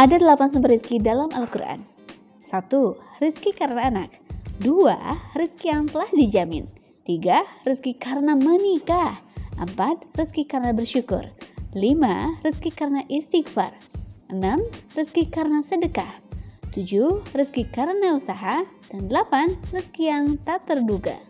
Ada delapan sumber rizki dalam Al-Quran. Satu, rizki karena anak. Dua, rizki yang telah dijamin. Tiga, rizki karena menikah. Empat, rizki karena bersyukur. Lima, rizki karena istighfar. Enam, rizki karena sedekah. Tujuh, rizki karena usaha. Dan delapan, rizki yang tak terduga.